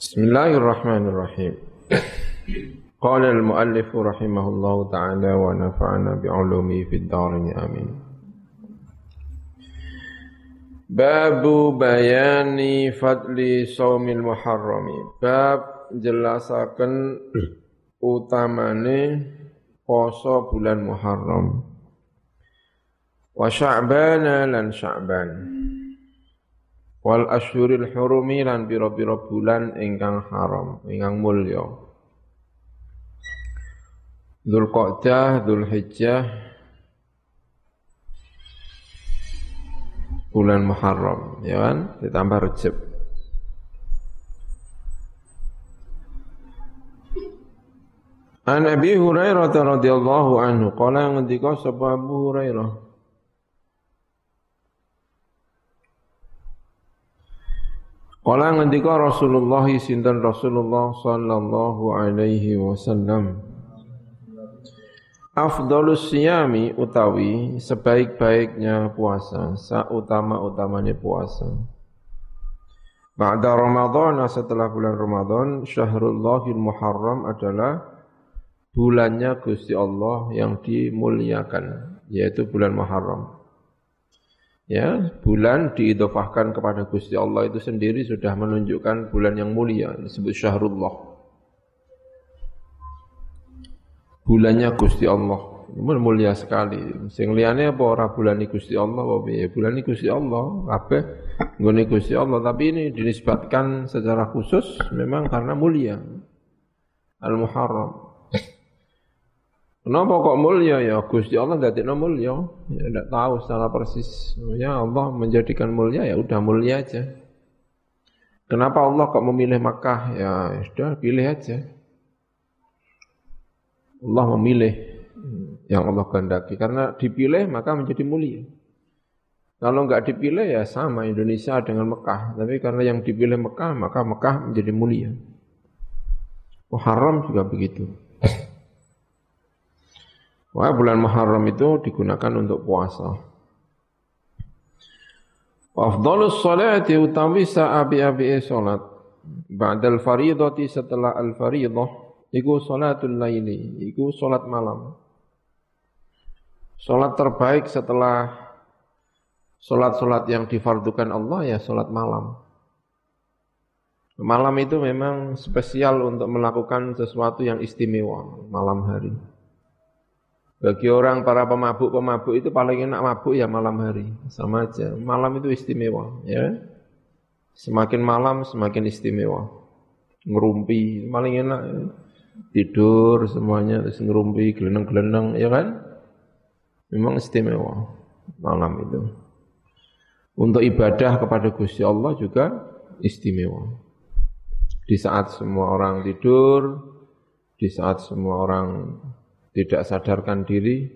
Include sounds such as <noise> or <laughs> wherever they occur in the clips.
Bismillahirrahmanirrahim. Qala al-muallif rahimahullahu taala wa nafa'ana bi'ulumi fid dharain amin. Babu bayani fadli saumil muharrami. Bab jelasaken utamane poso bulan Muharram. Wa Sya'ban lan Sya'ban wal asyuril hurumi lan pira-pira bulan ingkang haram ingkang mulya. Dzulqa'dah Dzulhijjah bulan Muharram ya kan? Ditambah Rejab An Abi Hurairah radhiyallahu anhu qala ngendika sapa Abu Hurairah Kala ngendika Rasulullah sinten Rasulullah sallallahu alaihi wasallam Afdalus siyami utawi sebaik-baiknya puasa, sautama-utamanya puasa. Ba'da Ramadan setelah bulan Ramadan, Syahrullahil Muharram adalah bulannya Gusti Allah yang dimuliakan, yaitu bulan Muharram. Ya, bulan diidofahkan kepada Gusti Allah itu sendiri sudah menunjukkan bulan yang mulia, disebut Syahrullah. Bulannya Gusti Allah, mulia sekali. Sing liyane apa ora bulan Gusti Allah apa piye? Bulan Gusti Allah, kabeh nggone Gusti Allah, tapi ini dinisbatkan secara khusus memang karena mulia. Al-Muharram. Kenapa kok mulia ya? Gusti Allah no mulia. Ya tidak tahu secara persis. Ya Allah menjadikan mulia ya udah mulia aja. Kenapa Allah kok memilih Makkah? Ya sudah pilih aja. Allah memilih yang Allah kehendaki karena dipilih maka menjadi mulia. Kalau enggak dipilih ya sama Indonesia dengan Mekah, tapi karena yang dipilih Mekah maka Mekah menjadi mulia. Muharram juga begitu. Wah, bulan Muharram itu digunakan untuk puasa. Afdalus salati utawi sa'abi-abi salat ba'dal faridati setelah al faridah iku salatul laili, iku salat malam. Salat terbaik setelah salat-salat yang difardukan Allah ya salat malam. Malam itu memang spesial untuk melakukan sesuatu yang istimewa malam hari. Bagi orang para pemabuk-pemabuk itu paling enak mabuk ya malam hari, sama aja. Malam itu istimewa, ya. Semakin malam semakin istimewa. Ngerumpi paling enak ya. tidur semuanya terus ngerumpi geleneng-geleneng ya kan? Memang istimewa malam itu. Untuk ibadah kepada Gusti Allah juga istimewa. Di saat semua orang tidur, di saat semua orang tidak sadarkan diri,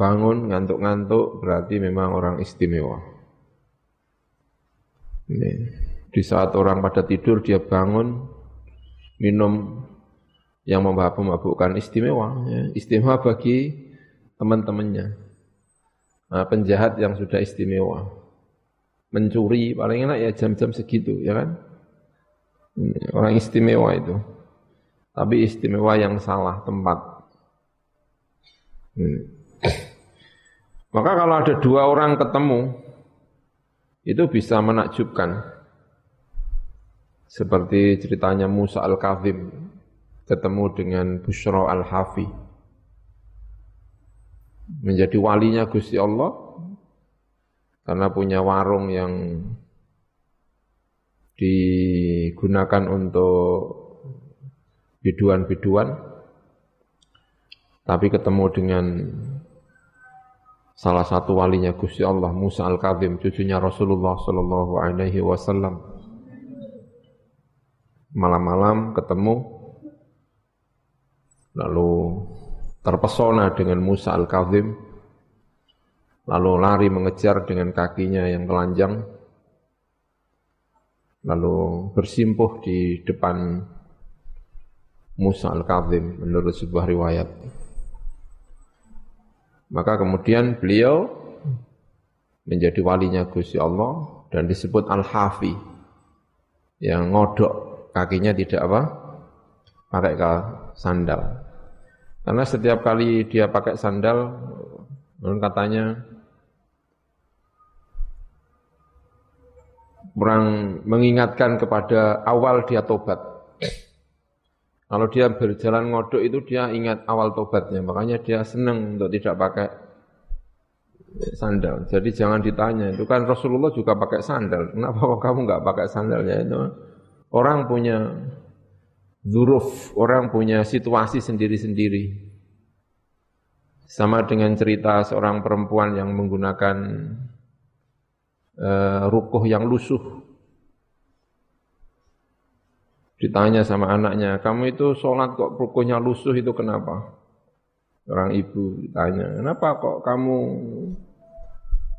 bangun ngantuk-ngantuk berarti memang orang istimewa. Ini. Di saat orang pada tidur dia bangun minum yang memabukkan istimewa, ya. istimewa bagi teman-temannya. Nah, penjahat yang sudah istimewa, mencuri paling enak ya jam-jam segitu, ya kan? Orang istimewa itu, tapi istimewa yang salah tempat. Hmm. Maka kalau ada dua orang ketemu, itu bisa menakjubkan. Seperti ceritanya Musa Al-Kazim ketemu dengan Bushra Al-Hafi. Menjadi walinya Gusti Allah karena punya warung yang digunakan untuk biduan-biduan tapi ketemu dengan salah satu walinya Gusti Allah Musa Al-Kadzim cucunya Rasulullah sallallahu alaihi wasallam malam-malam ketemu lalu terpesona dengan Musa Al-Kadzim lalu lari mengejar dengan kakinya yang telanjang lalu bersimpuh di depan Musa Al-Kadzim menurut sebuah riwayat. Maka kemudian beliau menjadi walinya Gusti Allah dan disebut Al-Hafi yang ngodok kakinya tidak apa? Pakai sandal. Karena setiap kali dia pakai sandal, katanya kurang mengingatkan kepada awal dia tobat. Kalau dia berjalan ngodok itu dia ingat awal tobatnya, makanya dia senang untuk tidak pakai sandal. Jadi jangan ditanya, itu kan Rasulullah juga pakai sandal. Kenapa kok kamu nggak pakai sandalnya itu? Orang punya zuruf, orang punya situasi sendiri-sendiri. Sama dengan cerita seorang perempuan yang menggunakan uh, rukuh yang lusuh. Ditanya sama anaknya, kamu itu sholat kok rukuhnya lusuh itu kenapa? Orang ibu ditanya, kenapa kok kamu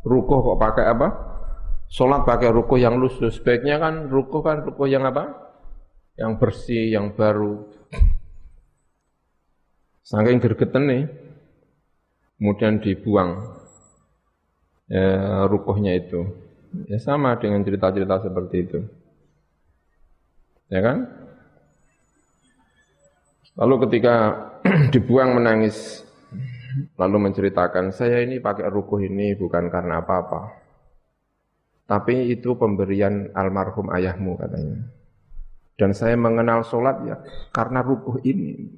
rukuh kok pakai apa? Sholat pakai rukuh yang lusuh. Sebaiknya kan rukuh kan rukuh yang apa? Yang bersih, yang baru. Saking gergeten nih, kemudian dibuang ya, rukuhnya itu. Ya sama dengan cerita-cerita seperti itu. Ya kan? Lalu ketika <clears throat> dibuang menangis, lalu menceritakan, saya ini pakai rukuh ini bukan karena apa-apa. Tapi itu pemberian almarhum ayahmu katanya. Dan saya mengenal sholat ya karena rukuh ini.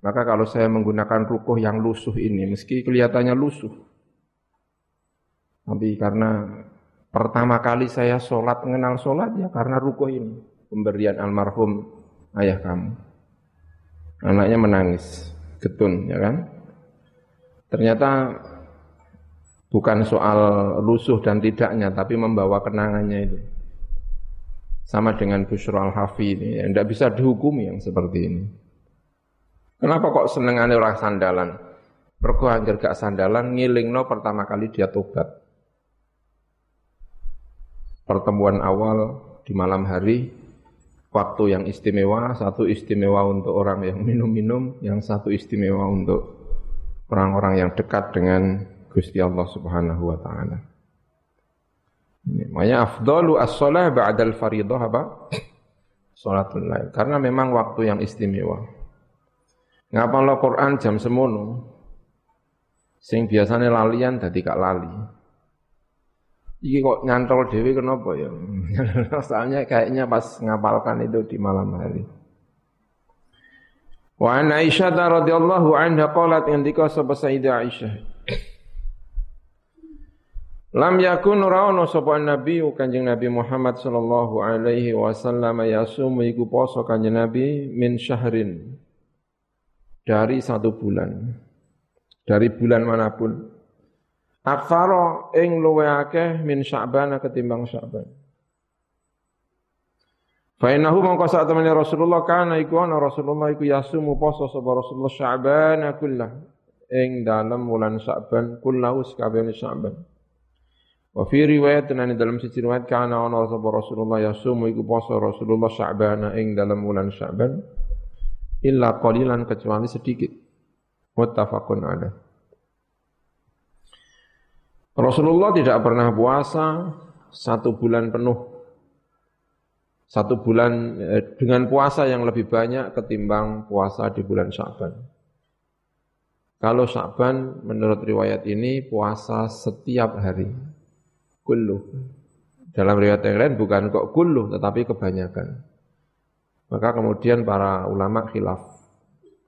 Maka kalau saya menggunakan rukuh yang lusuh ini, meski kelihatannya lusuh, tapi karena pertama kali saya sholat, mengenal sholat ya karena rukuh ini pemberian almarhum ayah kamu. Anaknya menangis, getun, ya kan? Ternyata bukan soal lusuh dan tidaknya, tapi membawa kenangannya itu. Sama dengan Bushra al-Hafi ini, yang tidak bisa dihukumi yang seperti ini. Kenapa kok seneng aneh orang sandalan? Mergo anggere gak sandalan ngilingno pertama kali dia tobat. Pertemuan awal di malam hari waktu yang istimewa, satu istimewa untuk orang yang minum-minum, yang satu istimewa untuk orang-orang yang dekat dengan Gusti Allah Subhanahu wa taala. Ini makanya afdalu as-shalah ba'dal fardhah apa? Salatul lail. Karena memang waktu yang istimewa. Ngapa lo Quran jam semono? Sing biasanya lalian dadi gak lali. Iki kok nyantol dewi kenapa ya? <laughs> Soalnya kayaknya pas ngapalkan itu di malam hari. Wa an Aisyah radhiyallahu anha qalat indika sapa Sayyidah Aisyah. Lam yakun rawono sapa Nabi Kanjeng Nabi Muhammad sallallahu alaihi wasallam yasumu iku poso Kanjeng Nabi min syahrin dari satu bulan. Dari bulan mana pun. Aksara ing luwe akeh min Sya'ban ketimbang Sya'ban. Fa innahu mongko sak temene Rasulullah kana iku ana Rasulullah iku yasumu poso sapa Rasulullah Sya'ban kullah ing dalam bulan Sya'ban kullahu sakabehane Sya'ban. Wa fi riwayat nani dalam sisi riwayat kana ana sapa Rasulullah yasumu iku poso Rasulullah Sya'ban ing dalam bulan Sya'ban illa qalilan kecuali sedikit. Muttafaqun alaih. Rasulullah tidak pernah puasa satu bulan penuh. Satu bulan eh, dengan puasa yang lebih banyak ketimbang puasa di bulan Syaban. Kalau Syaban menurut riwayat ini puasa setiap hari. Kulluh. Dalam riwayat yang lain bukan kok kulluh tetapi kebanyakan. Maka kemudian para ulama khilaf.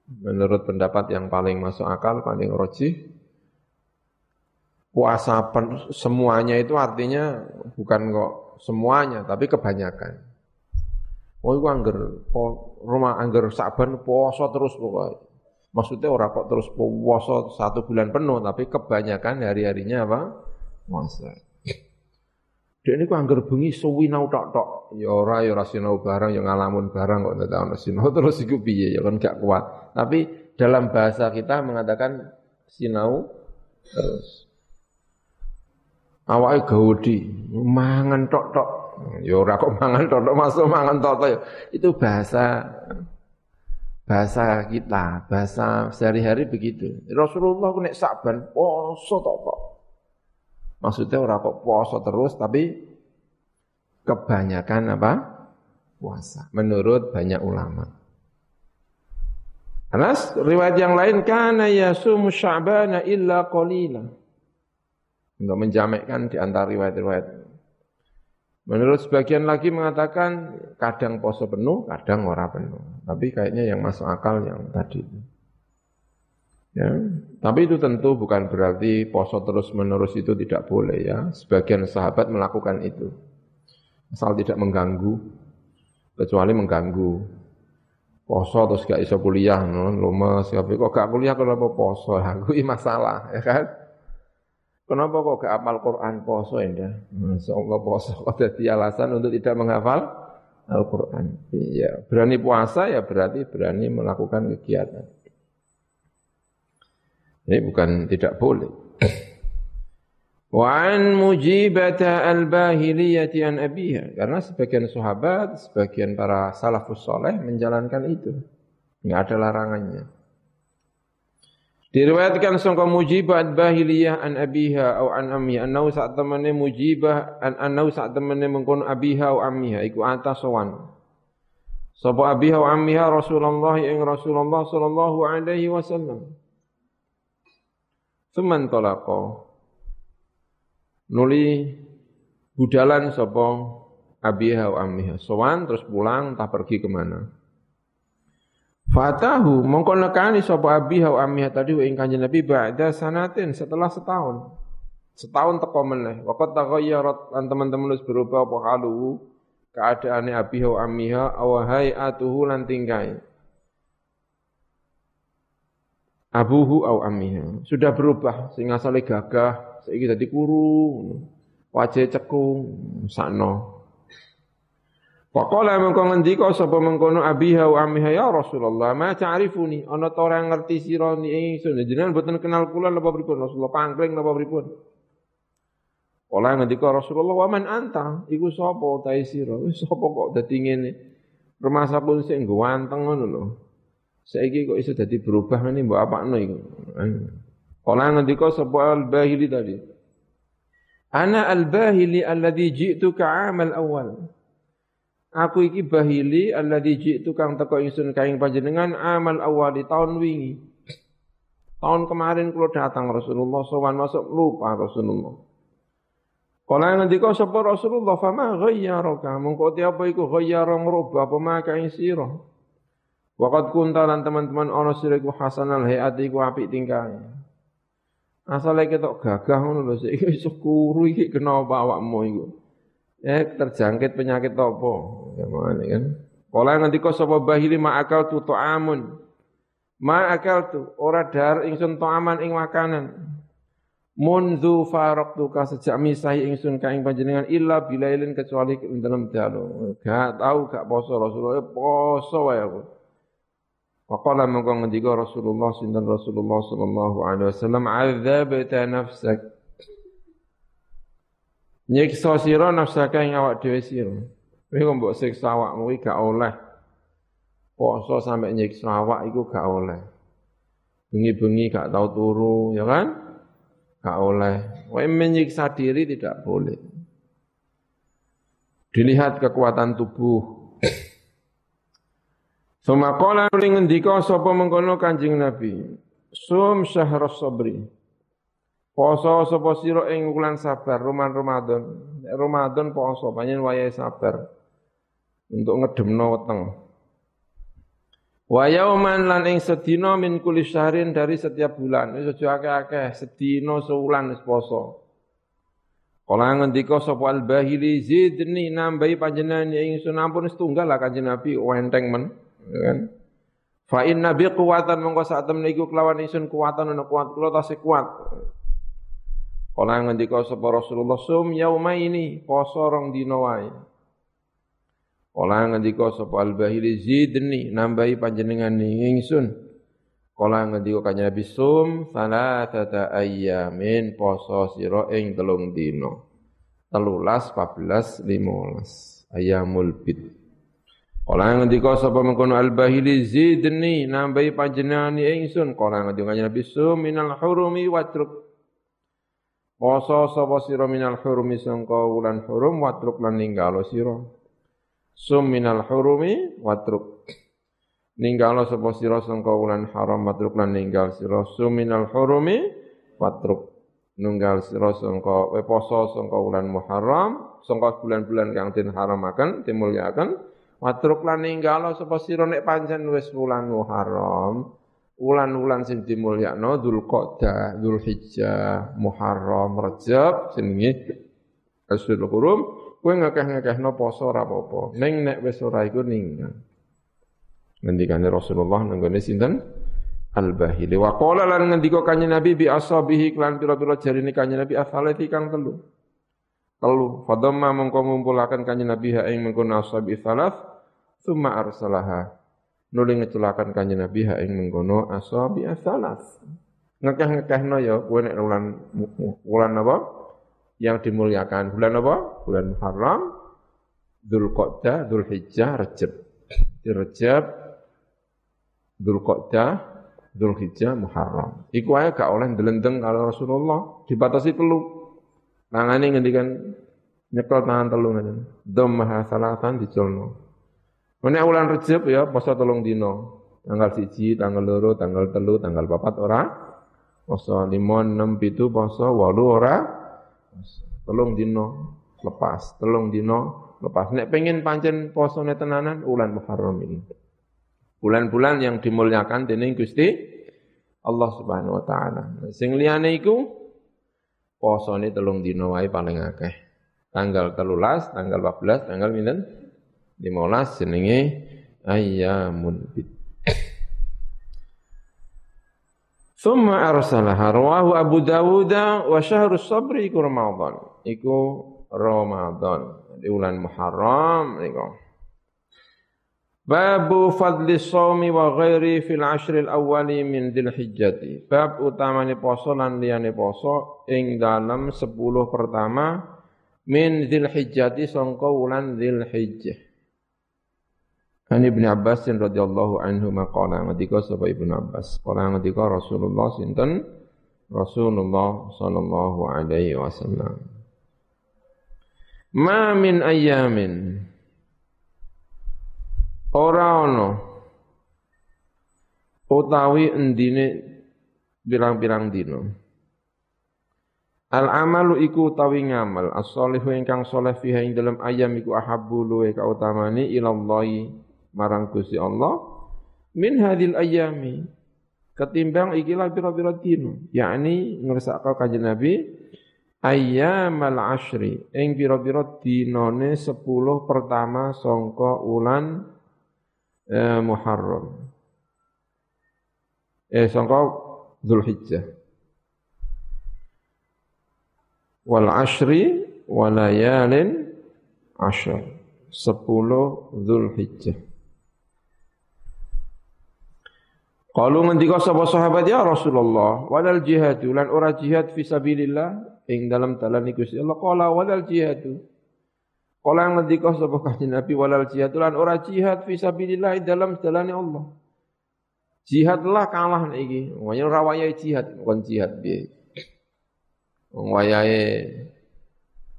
Menurut pendapat yang paling masuk akal, paling rojih, puasa pen, semuanya itu artinya bukan kok semuanya, tapi kebanyakan. Oh, itu angger, po, rumah angger saban puasa terus pokoknya. Maksudnya orang kok terus puasa satu bulan penuh, tapi kebanyakan hari-harinya apa? Puasa. Dia ini kok angger bengi suwinau tok tok. Ya ora ya ora sinau barang ya ngalamun barang kok ndak ono sinau <laughs> terus iku piye ya kan gak kuat. Tapi dalam bahasa kita mengatakan sinau terus awake gaudi mangan tok-tok. Ya ora kok mangan tok-tok masuk mangan tok-tok ya. Itu bahasa bahasa kita bahasa sehari-hari begitu. Rasulullah nek saban poso tok-tok. Maksudnya ora kok poso terus tapi kebanyakan apa? Puasa menurut banyak ulama. Anas riwayat yang lain kana yasumu sya'bana illa qalila. Untuk menjamakkan di antara riwayat-riwayat. Menurut sebagian lagi mengatakan kadang poso penuh, kadang ora penuh. Tapi kayaknya yang masuk akal yang tadi. Ya, tapi itu tentu bukan berarti poso terus-menerus itu tidak boleh ya. Sebagian sahabat melakukan itu. Asal tidak mengganggu, kecuali mengganggu poso terus gak iso kuliah no, tapi kok gak kuliah kenapa poso aku masalah ya kan kenapa kok gak apal Quran poso ya Allah poso kok jadi alasan untuk tidak menghafal Al-Quran iya berani puasa ya berarti berani melakukan kegiatan ini bukan tidak boleh <clears throat> Wa an mujibata al-bahiliyati an abiha. Karena sebagian sahabat, sebagian para salafus soleh menjalankan itu. Enggak ada larangannya. Diriwayatkan sangka mujibah bahiliyah an abiha au an ammiha annau saat temane mujibah an annau saat temane mengkono abiha au ammiha iku atas sowan. Sapa abiha au ammiha Rasulullah ing Rasulullah sallallahu alaihi wasallam. Suman talaqa nuli budalan sapa abiha wa ammiha. Sowan terus pulang tak pergi ke mana. Fatahu mongko nekani sapa abiha wa ammiha tadi wa ing kanjeng Nabi ba'da sanatin setelah setahun. Setahun teko meneh. Waqat taghayyarat lan teman-teman wis berubah apa halu keadaane abiha wa ammiha aw hayatuhu lan tingkai. Abuhu au ammiha. Sudah berubah sing asale gagah saiki dadi kuru wajah cekung sakno Faqala mengko ngendika sapa mengkono abiha wa ammiha ya Rasulullah ma ta'rifuni? Ana ta ora ngerti sira ingsun. Jenengan boten kenal kula napa pripun? Rasulullah pangkring napa pripun? Kala ngendika Rasulullah wa man anta? Iku sapa ta sira? Sapa kok dadi ngene? Rumasa pun sing ganteng ngono lho. Saiki kok iso dadi berubah ngene mbok apakno iku? Kala ngendika sapa al-Bahili tadi. Ana al-Bahili alladhi ji'tuka 'amal awal. Aku iki Bahili alladhi ji'tu kang teko ingsun kaing panjenengan amal awal di tahun wingi. Tahun kemarin kula datang Rasulullah sowan masuk lupa Rasulullah. Kala ngendika sapa Rasulullah fama ghayyaraka mengko apa iku ghayyara ngrubah apa maka ing sira. Waqad kunta lan teman-teman ana sira hasanal hayati ku apik tingkahe. Asale ketok gagah ngono lho sik <laughs> iso kuru iki kenapa awakmu iku. Eh terjangkit penyakit apa? Ya mana kan. Kala ngendika sapa bahili ma akal tu ta'amun. Ma akal tu ora dar ingsun ta'aman ing makanan. Munzu ka sejak misahi ingsun ka ing panjenengan illa bilailin kecuali dalam dalu. Gak tahu gak poso Rasulullah poso wae aku. Waqala mengko ngendika Rasulullah sinten Rasulullah sallallahu alaihi wasallam adzabta nafsak Nyiksa sira nafsaka ing awak dhewe sira. Kowe kok mbok siksa awakmu iki gak oleh. Poso sampai nyiksa awak iku gak oleh. Bengi-bengi gak tau turu, ya kan? Gak oleh. Kowe menyiksa diri tidak boleh. Dilihat kekuatan tubuh. Sumakola nuli ngendika sapa mengkono Kanjeng Nabi. Sum syahrus sabri. Poso sapa sira ing wulan sabar Roman Ramadan. Ramadan poso panjen wayahe sabar. Untuk ngedemno weteng. Wa yauman lan ing sedina min kulli syahrin dari setiap bulan. Wis aja akeh-akeh, sedina sewulan wis poso. Kala ngendika sapa al-Bahili zidni nambahi panjenengan ingsun ampun setunggal lah Kanjeng Nabi wenteng men ya kan fa inna bi quwatan mongko sak temne iku kelawan isun kuwatan ana kuat kula tasih kuat Kala ngendika sapa Rasulullah sum yauma ini poso rong dina wae. Kala ngendika sapa al-bahili zidni nambahi panjenengan ingsun. Kala ngendika kanjeng Nabi sum salatata ayyamin poso sira ing telung dina. 13 14 15 ayamul bid. Kala ngendika sapa mengkono al-bahili zidni nambahi panjenengan ingsun. Kala ngendika Nabi minal hurumi watruk. Poso sapa sira minal hurumi sangka wulan hurum watruk lan ninggalo sira. Sum minal hurumi watruk. Ninggalo sapa sira sangka wulan haram watruk lan ninggal sira sum minal hurumi watruk. Nunggal sira sangka poso sangka wulan Muharram, sangka bulan-bulan kang den haramaken, dimulyaken. Watruk lan ninggalo sapa sira nek pancen wis wulan Muharram. Wulan-wulan sing dimulyakno Dzulqa'dah, Dzulhijjah, Muharram, Rajab jenenge Asyurul Hurum kowe ngakeh-ngakehno poso ora apa-apa. Ning nek wis ora iku ninggal. Ngendikane Rasulullah nenggone sinten? Al-Bahili. Wa qala lan ngendika kanjeng Nabi bi ashabihi klan pira-pira jarine kanjeng Nabi afalati kang telu. Telu. Fadamma mengko ngumpulaken kanjeng Nabi ha ing mengkono ashabi salat summa arsalaha. Nuli ngeculakan kanjeng Nabi ha ing mengkono ashabi salat. Ngekeh-ngekehno ya kowe nek wulan wulan apa? yang dimuliakan. Bulan apa? Bulan Muharram, Dzulqa'dah, Dzulhijjah, Rajab. Di Rajab, Dzulqa'dah, Dzulhijjah, Muharram. Iku aja gak oleh ndelendeng kalau Rasulullah dibatasi telu. Tangane ngendikan nyekel tangan telu ngene. Dhamma salatan diculno. Nek wulan Rajab ya poso telung dino. Tanggal siji, tanggal loro, tanggal telu, tanggal papat ora poso 5 6 7 poso 8 ora Telung dino lepas, telung dino lepas. Nek pengen pancen posone tenanan ulan Muharram ini. Bulan-bulan yang dimuliakan dening Gusti Allah Subhanahu wa taala. Sing liyane iku posone telung dino wae paling akeh. Tanggal 13, tanggal 14, tanggal pinten? 15 jenenge ayyamun bid. Thumma arsalaha rawahu Abu Dawud wa syahrus sabri iku Ramadan. Iku Ramadan. Di bulan Muharram niku. Babu fadli shaumi wa ghairi fil ashril awwali min Dzulhijjati. Bab utamane poso lan liyane poso ing dalam 10 pertama min Dzulhijjati sangka wulan Dzulhijjah. An Ibnu Abbas radhiyallahu anhu maqala ngendika sapa Ibnu Abbas? Qala ngendika Rasulullah sinten? Rasulullah sallallahu alaihi wasallam. Ma min ayamin ora ana utawi endine pirang-pirang dina. Al amalu iku utawi ngamal as-solihu ingkang saleh fiha ing dalam ayam iku ahabbu luwe kautamani ilallahi marang Gusti Allah min hadil ayami ketimbang ikilah pira-pira dino yakni ngersakake kanjeng Nabi ayyamal ashri ing pira-pira dinane 10 pertama sangka ulan eh, Muharram. Eh sangka Zulhijjah wal ashri walayalin ashar sepuluh Zulhijjah Kalau ngendika sapa sahabat ya Rasulullah, walal jihadu lan ora jihad fi sabilillah ing dalam dalan Gusti Allah qala walal jihadu. Kala ngendika sapa kanjeng Nabi walal jihadu lan ora jihad fi sabilillah ing dalam dalane Allah. Jihadlah kalah iki. Wanya ora wayahe jihad, kon jihad piye. Wong wayahe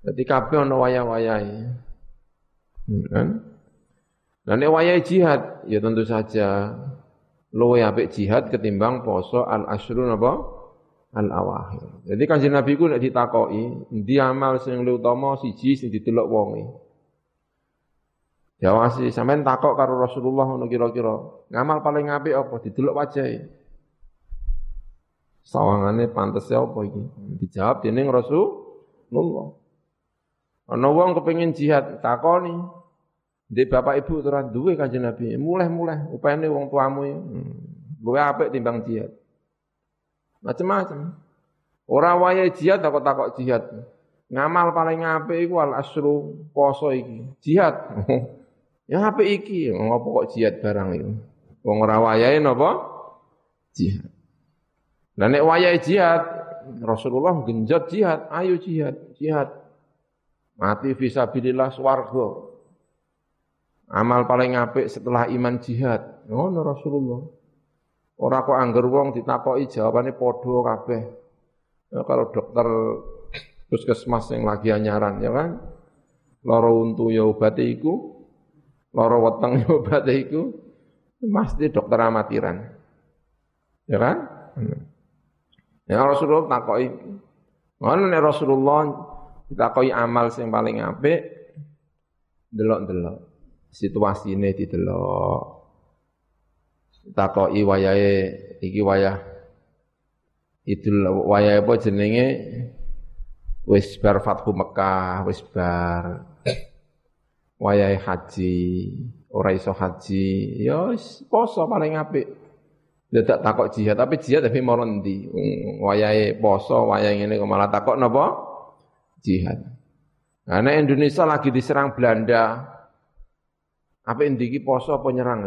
Dadi kabeh ana wayah-wayahe. Hmm, kan? Nah nek wayahe jihad ya tentu saja luwe apik jihad ketimbang poso al asrun apa al awahir. Jadi kanjeng Nabi ku nek ditakoki, endi amal sing luwih utama siji sing didelok wonge. Jawasi sampean takok karo Rasulullah ngono kira-kira, ngamal paling apik apa didelok wajahe. Sawangane pantes apa iki? Dijawab dening Rasulullah. Ana wong kepengin jihad takoni, di bapak ibu ora duwe kanjeng Nabi. Mulai-mulai upayane wong tuamu ya. Hmm. Luwe apik timbang jihad. Macam-macam. Ora wayahe jihad takut takut jihad. Ngamal paling apik iku al asru poso iki. Jihad. <laughs> ya apik iki, ngopo kok jihad barang itu. Wong ora wayahe napa? Jihad. Lah nek wayahe jihad, Rasulullah genjot jihad, ayo jihad, jihad. Mati fisabilillah swarga. Amal paling apik setelah iman jihad. Ngono Rasulullah. Ora kok angger wong ditakoki jawabane padha kabeh. Ya, kalau dokter puskesmas yang lagi anyaran ya kan. Loro untu ya obate iku Loro weteng obat iku pasti dokter amatiran. Ya kan? Ya Rasulullah takoki. Ngono nek Rasulullah ditakoki amal sing paling apik delok-delok. Situasine didelok. Takoki wayahe iki wayah Idul wayah apa jenenge wis bar Fathu Mekah, wis bar wayahe haji, ora iso haji, ya poso paling apik. Dadak takok jihad, tapi jihad tapi mau ndi? Wayahe poso, wayahe ngene kok malah takok napa? Jihad. Karena Indonesia lagi diserang Belanda. Apa indiki poso apa nyerang?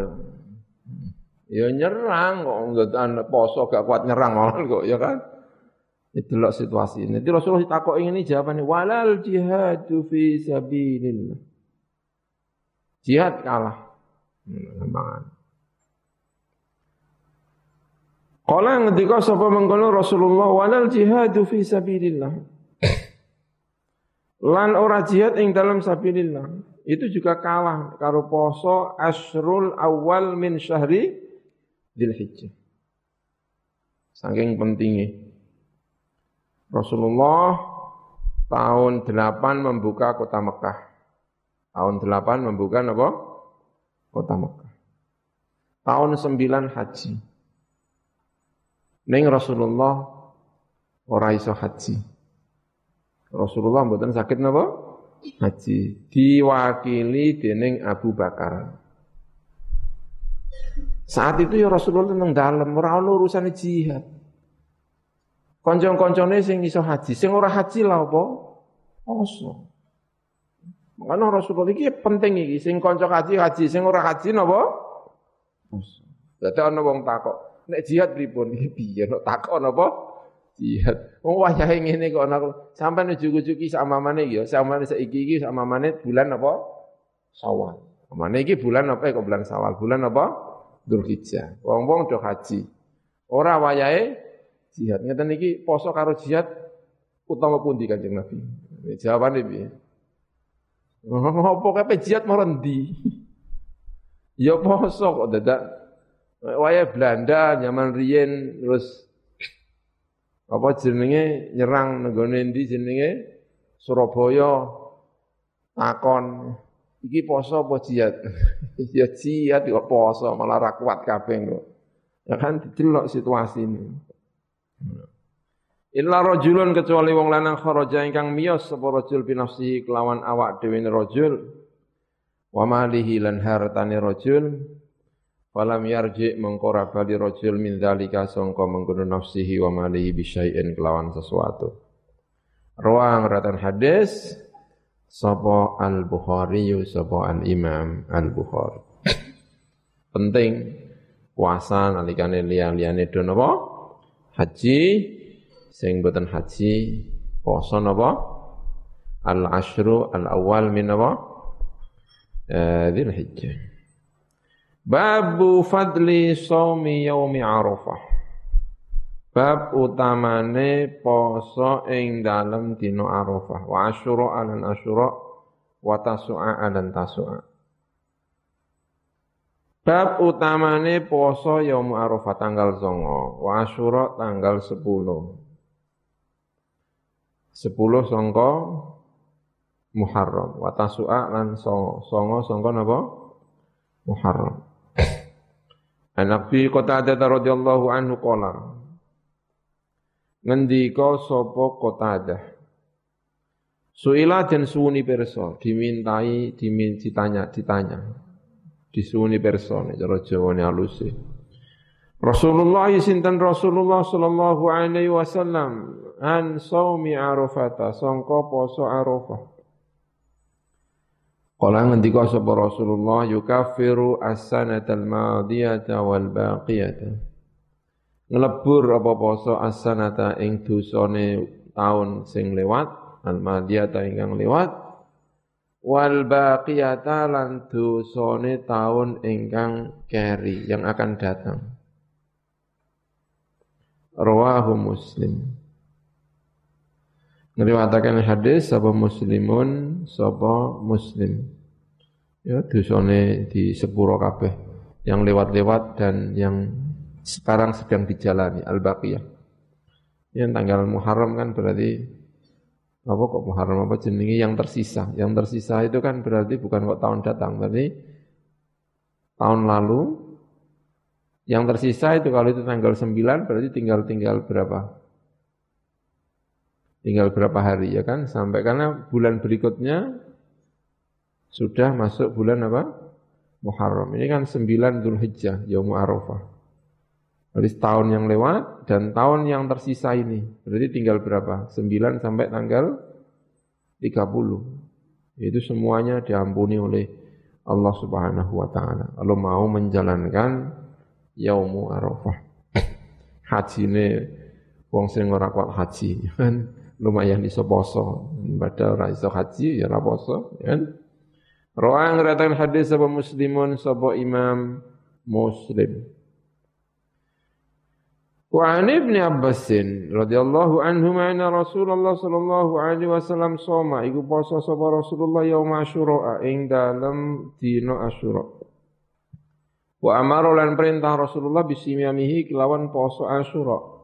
Ya nyerang kok enggak poso gak kuat nyerang malah kok ya kan. Loh situasi ini. Jadi Rasulullah takut ini jawabannya walal jihadu fi sabilillah. Jihad kalah. Hmm, Kala ngendika sapa mengkono Rasulullah walal jihadu fi sabilillah. Lan ora jihad ing dalam sabilillah. Itu juga kalah karo poso asrul awal min syahri Dzulhijjah. Saking pentingnya. Rasulullah tahun 8 membuka kota Mekah. Tahun 8 membuka apa? Kota Mekah. Tahun 9 haji. Neng Rasulullah ora iso haji. Rasulullah mboten sakit napa? Haji. Diwakili dening Abu Bakar. Saat itu ya Rasulullah tentang dalam, ora ono urusan jihad. Koncong-koncone sing iso haji, sing ora haji lah apa? Poso. Makanya Rasulullah iki penting iki, sing kanca haji haji, sing ora haji napa? Poso. Dadi ana wong takok, nek jihad pripun? <laughs> Piye nek takok? Jihad. Wong wayahe ngene kok ana sampean ujug-ujug iki sak mamane ya, sak mamane saiki iki sak mamane bulan apa? Sawal. Mamane iki bulan apa kok bulan Sawal? Bulan apa? Dzulhijjah. Wong-wong do haji. Ora wayahe jihad. Ngeten iki poso karo jihad utama pundi Kanjeng Nabi? Jawabane piye? <laughs> Apa kape jihad rendi? <laughs> Ya poso kok dadak wayah Belanda nyaman riyen terus apa jenenge nyerang nenggone endi jenenge Surabaya takon Iki poso apa jihad? <laughs> ya jihad kok poso malah ra kuat kabeh kok. Ya kan didelok situasi ini. Illa rajulun kecuali wong lanang kharaja ingkang miyos sapa rajul binafsihi kelawan awak dhewe rajul wa malihi lan hartane rajul falam yarji mengkora bali rajul min dzalika sangka mengkono nafsihi wa malihi bisyai'in kelawan sesuatu. Ruang ratan hadis sapa Al-Bukhari sapa Al-Imam Al-Bukhari. Penting puasa nalikane liya-liyane do napa? Haji sing boten haji poso napa? Al-Ashru al-awwal min napa? Eh, Dzulhijjah. Babu fadli shaumi yaumi Arafah. Bab utamane poso ing dalem dina Arafah wa asyura alan asyura wa tasu'a alan tasu'a. Bab utamane poso yaum Arafah tanggal 9 wa asyura tanggal 10. 10 sangka Muharram wa tasu'a songo. Songo sangka napa? Muharram. Anak bi Qatadah radhiyallahu anhu qala ngendika sapa Qatadah? Suila dan suuni perso dimintai dimin ditanya ditanya. Disuuni perso nek cara Jawane alus Rasulullah sinten Rasulullah sallallahu alaihi wasallam? An saumi Arafah sangka poso Arafah Kala ngendika sapa Rasulullah yukaffiru as-sanatal madiyata wal baqiyata ngelebur apa poso asanata ing dosane taun sing lewat al madiyata ingkang lewat wal baqiyata lan dosane taun ingkang keri yang akan datang. Rawahu muslim ngriwataken hadis sapa muslimun sapa muslim Ya dosane di sepuro kabeh yang lewat-lewat dan yang sekarang sedang dijalani al-baqiyah. Yang tanggal Muharram kan berarti apa kok Muharram apa jenenge yang tersisa. Yang tersisa itu kan berarti bukan kok tahun datang, berarti tahun lalu yang tersisa itu kalau itu tanggal 9 berarti tinggal tinggal berapa? Tinggal berapa hari ya kan? Sampai karena bulan berikutnya sudah masuk bulan apa? Muharram. Ini kan 9 Dzulhijjah, Yaumul Arafah. Berarti setahun yang lewat dan tahun yang tersisa ini. Berarti tinggal berapa? 9 sampai tanggal 30. Itu semuanya diampuni oleh Allah Subhanahu wa taala. Kalau mau menjalankan Yaumu Arafah. <coughs> Haji ini wong sing ora kuat haji kan lumayan iso poso. Padahal ora iso haji ya ora poso kan. Roang hadis sapa muslimun sapa imam muslim. Wa an Ibnu Abbas radhiyallahu anhu anna Rasulullah sallallahu alaihi wasallam soma iku poso sapa Rasulullah yaum Asyura ing dalem dina Asyura. Wa amara lan perintah Rasulullah bisimyamihi kelawan poso Asyura.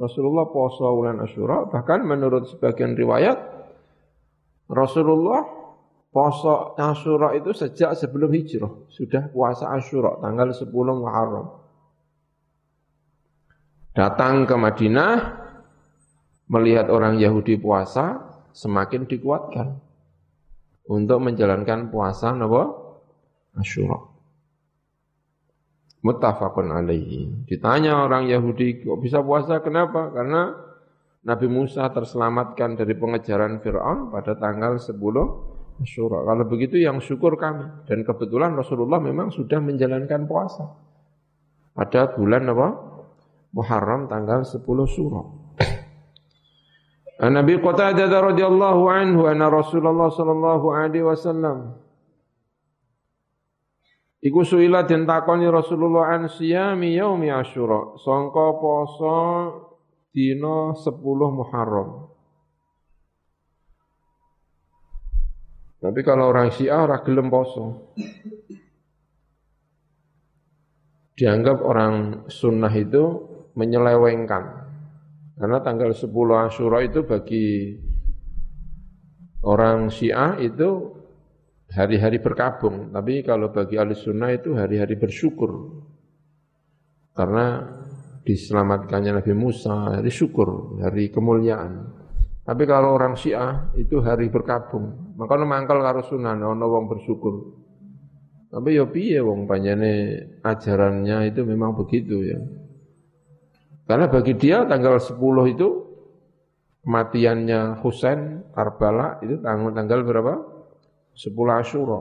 Rasulullah poso wulan Asyura bahkan menurut sebagian riwayat Rasulullah poso Asyura itu sejak sebelum hijrah. Sudah puasa Asyura tanggal 10 Muharram. Datang ke Madinah melihat orang Yahudi puasa semakin dikuatkan untuk menjalankan puasa napa? Asyura. Muttafaqun alaihi. Ditanya orang Yahudi kok bisa puasa kenapa? Karena Nabi Musa terselamatkan dari pengejaran Fir'aun pada tanggal 10 Asyura. Kalau begitu yang syukur kami. Dan kebetulan Rasulullah memang sudah menjalankan puasa. Pada bulan apa? Muharram tanggal 10 surah. An Nabi Qatadah radhiyallahu anhu anna Rasulullah sallallahu alaihi wasallam Iku suila den takoni Rasulullah an siyami yaumi Asyura, sangka poso dina 10 Muharram. Tapi kalau orang Syiah ora gelem poso. Dianggap orang sunnah itu menyelewengkan. Karena tanggal 10 Asyura itu bagi orang Syiah itu hari-hari berkabung. Tapi kalau bagi ahli sunnah itu hari-hari bersyukur. Karena diselamatkannya Nabi Musa, hari syukur, hari kemuliaan. Tapi kalau orang Syiah itu hari berkabung. Maka mangkal karo sunnah, ono wong bersyukur. Tapi ya piye wong panjane ajarannya itu memang begitu ya. Karena bagi dia tanggal 10 itu kematiannya Husain Karbala itu tanggal tanggal berapa? 10 Asyura.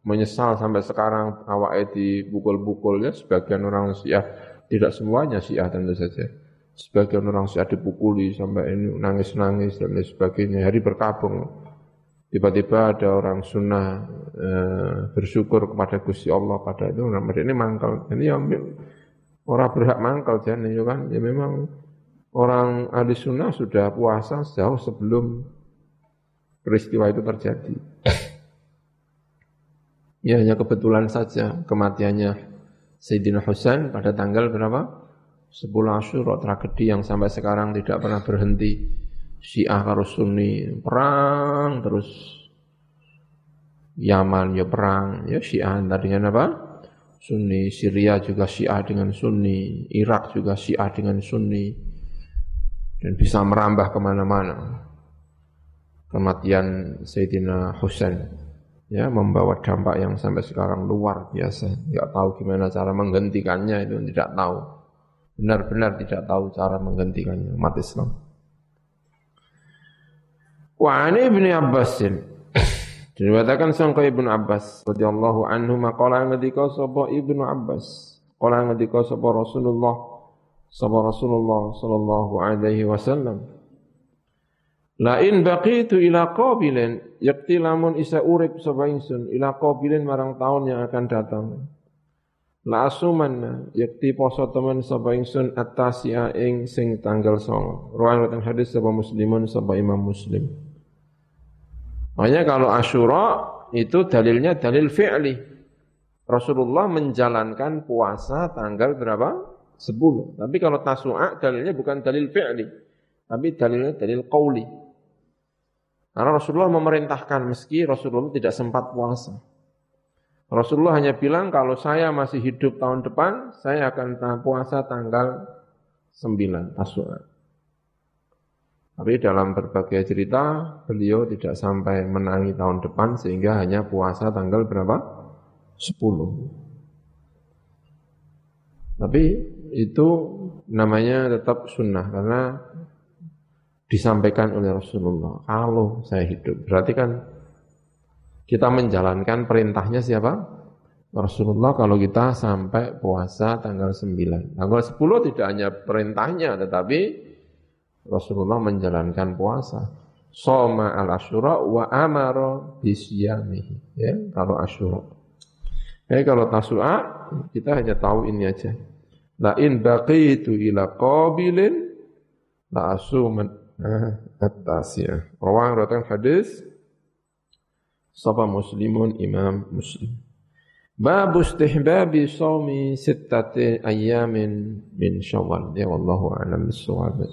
Menyesal sampai sekarang awak dipukul-pukul ya sebagian orang Syiah tidak semuanya Syiah tentu saja. Sebagian orang Syiah dipukuli sampai ini nangis-nangis dan lain sebagainya. Hari berkabung. Tiba-tiba ada orang sunnah e, bersyukur kepada Gusti Allah pada itu. Nah, ini mangkal. Ini yang Orang berhak mangkal jane ya kan. Ya memang orang ahli sunnah sudah puasa jauh sebelum peristiwa itu terjadi. Ya hanya kebetulan saja kematiannya Sayyidina Husain pada tanggal berapa? 10 Asyura, tragedi yang sampai sekarang tidak pernah berhenti. Syiah karo Sunni perang terus Yaman ya perang, ya Syiah tadinya apa? Sunni, Syria juga Syiah dengan Sunni, Irak juga Syiah dengan Sunni, dan bisa merambah ke mana-mana. Kematian Sayyidina Husain ya membawa dampak yang sampai sekarang luar biasa. Tidak tahu gimana cara menghentikannya itu tidak tahu. Benar-benar tidak tahu cara menghentikannya umat Islam. Wa ani ibni Abbasin Diriwayatkan sangka Ibnu Abbas radhiyallahu anhu maqala ngendika sapa Ibnu Abbas qala ngendika sapa Rasulullah sapa Rasulullah sallallahu alaihi wasallam La in baqitu ila qabilin yakti lamun isa urip sapa ingsun ila qabilin marang taun yang akan datang La asuman yakti poso temen sapa ingsun atasia ing sing tanggal 9 Riwayat hadis sapa muslimun sapa Imam Muslim Makanya kalau Asyura itu dalilnya dalil fi'li. Rasulullah menjalankan puasa tanggal berapa? 10. Tapi kalau tasu'a dalilnya bukan dalil fi'li, tapi dalilnya dalil qauli. Karena Rasulullah memerintahkan meski Rasulullah tidak sempat puasa. Rasulullah hanya bilang kalau saya masih hidup tahun depan, saya akan puasa tanggal 9 Tasu'a. Tapi dalam berbagai cerita, beliau tidak sampai menangi tahun depan sehingga hanya puasa tanggal berapa? 10. Tapi itu namanya tetap sunnah karena disampaikan oleh Rasulullah. Kalau saya hidup, berarti kan kita menjalankan perintahnya siapa? Rasulullah kalau kita sampai puasa tanggal 9. Tanggal 10 tidak hanya perintahnya, tetapi Rasulullah menjalankan puasa. Soma al asyura wa amaro bisyamihi. Ya, kalau asyura. Jadi kalau tasua kita hanya tahu ini aja. La in baqitu ila qabilin la asuman at-tasiyah. Rawang rawatan hadis Sapa muslimun imam muslim. Babu istihbabi sawmi sittati ayyamin min syawal. Ya wallahu a'lam bissawab.